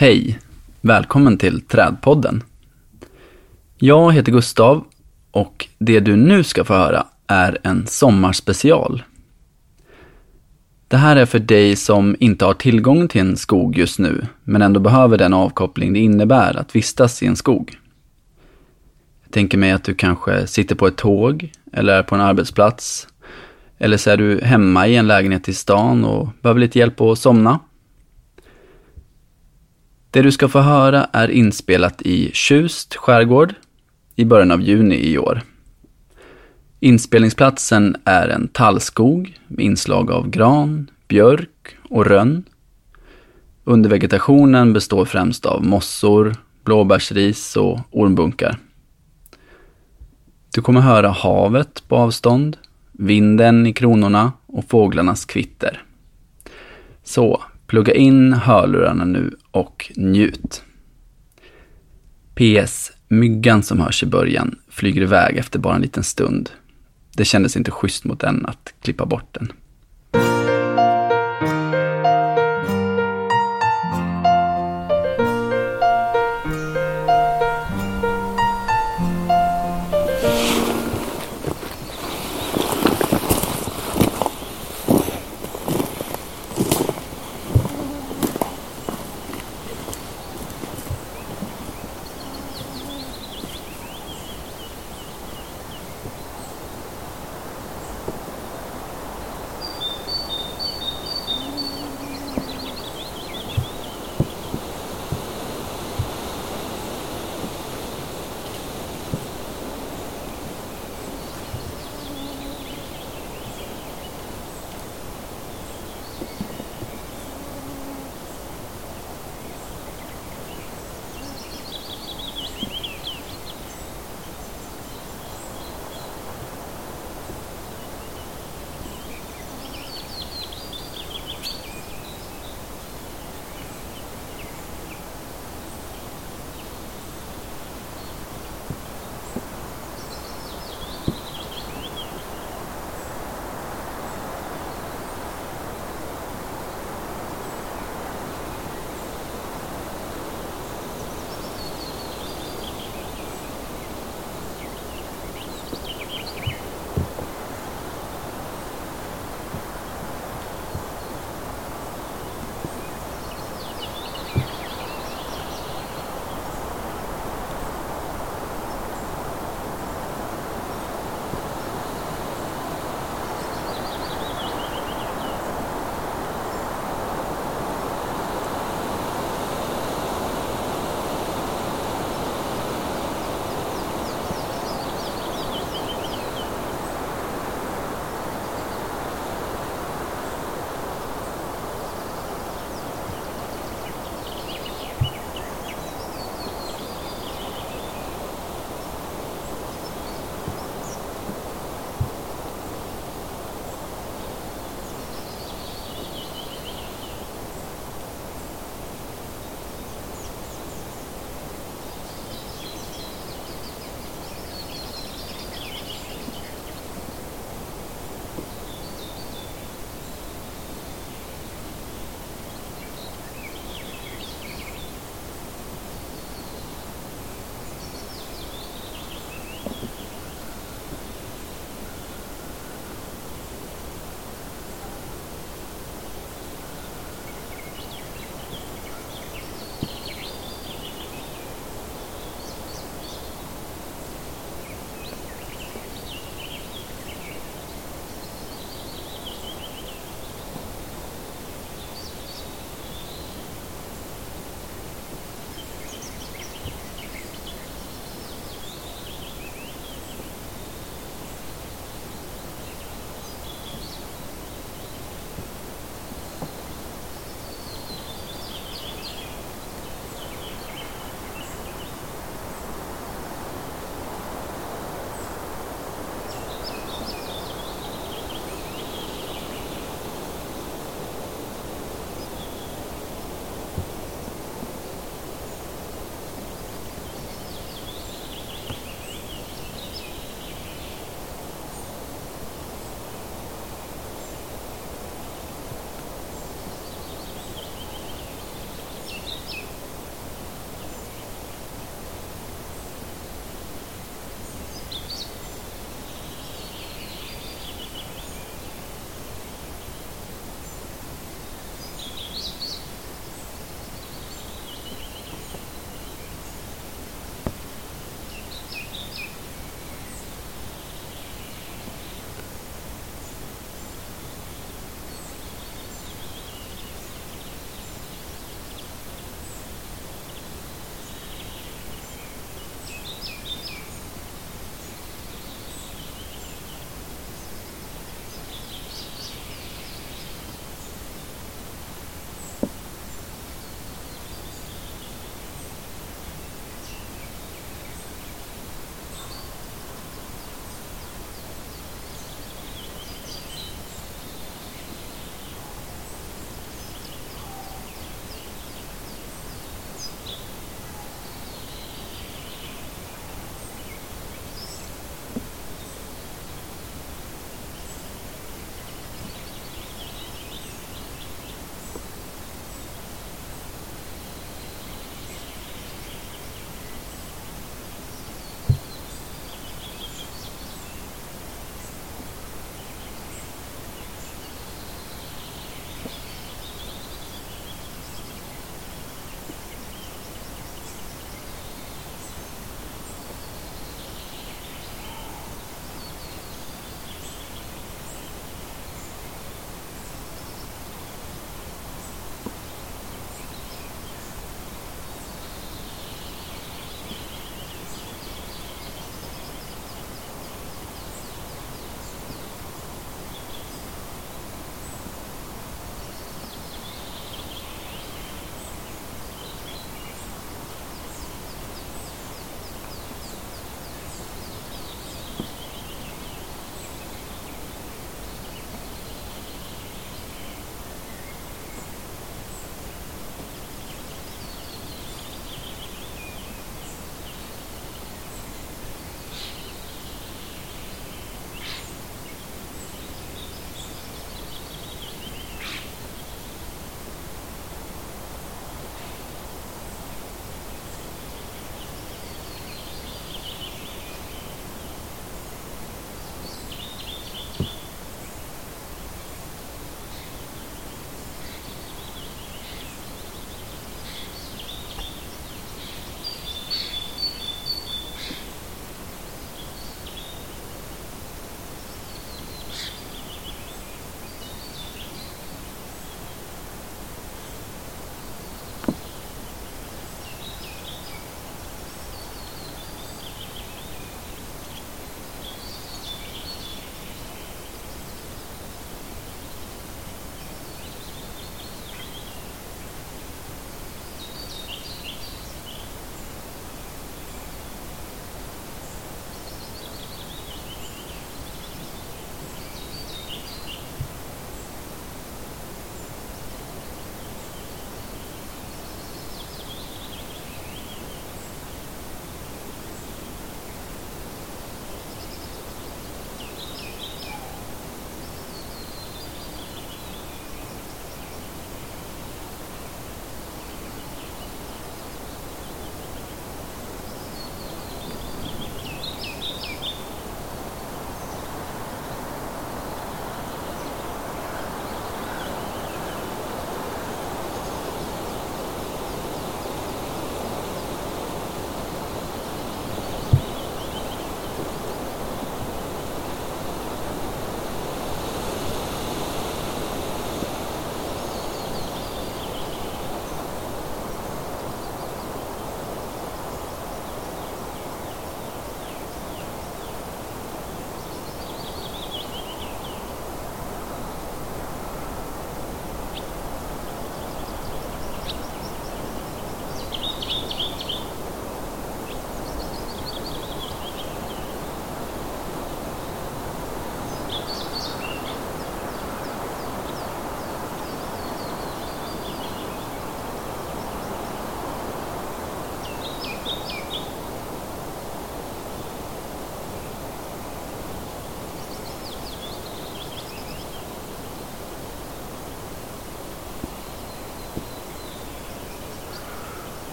Hej! Välkommen till Trädpodden. Jag heter Gustav och det du nu ska få höra är en sommarspecial. Det här är för dig som inte har tillgång till en skog just nu, men ändå behöver den avkoppling det innebär att vistas i en skog. Jag tänker mig att du kanske sitter på ett tåg eller är på en arbetsplats. Eller så är du hemma i en lägenhet i stan och behöver lite hjälp att somna. Det du ska få höra är inspelat i Tjust skärgård i början av juni i år. Inspelningsplatsen är en tallskog med inslag av gran, björk och rönn. Undervegetationen består främst av mossor, blåbärsris och ormbunkar. Du kommer höra havet på avstånd, vinden i kronorna och fåglarnas kvitter. Så, plugga in hörlurarna nu och njut. PS. Myggan som hörs i början flyger iväg efter bara en liten stund. Det kändes inte schysst mot den att klippa bort den.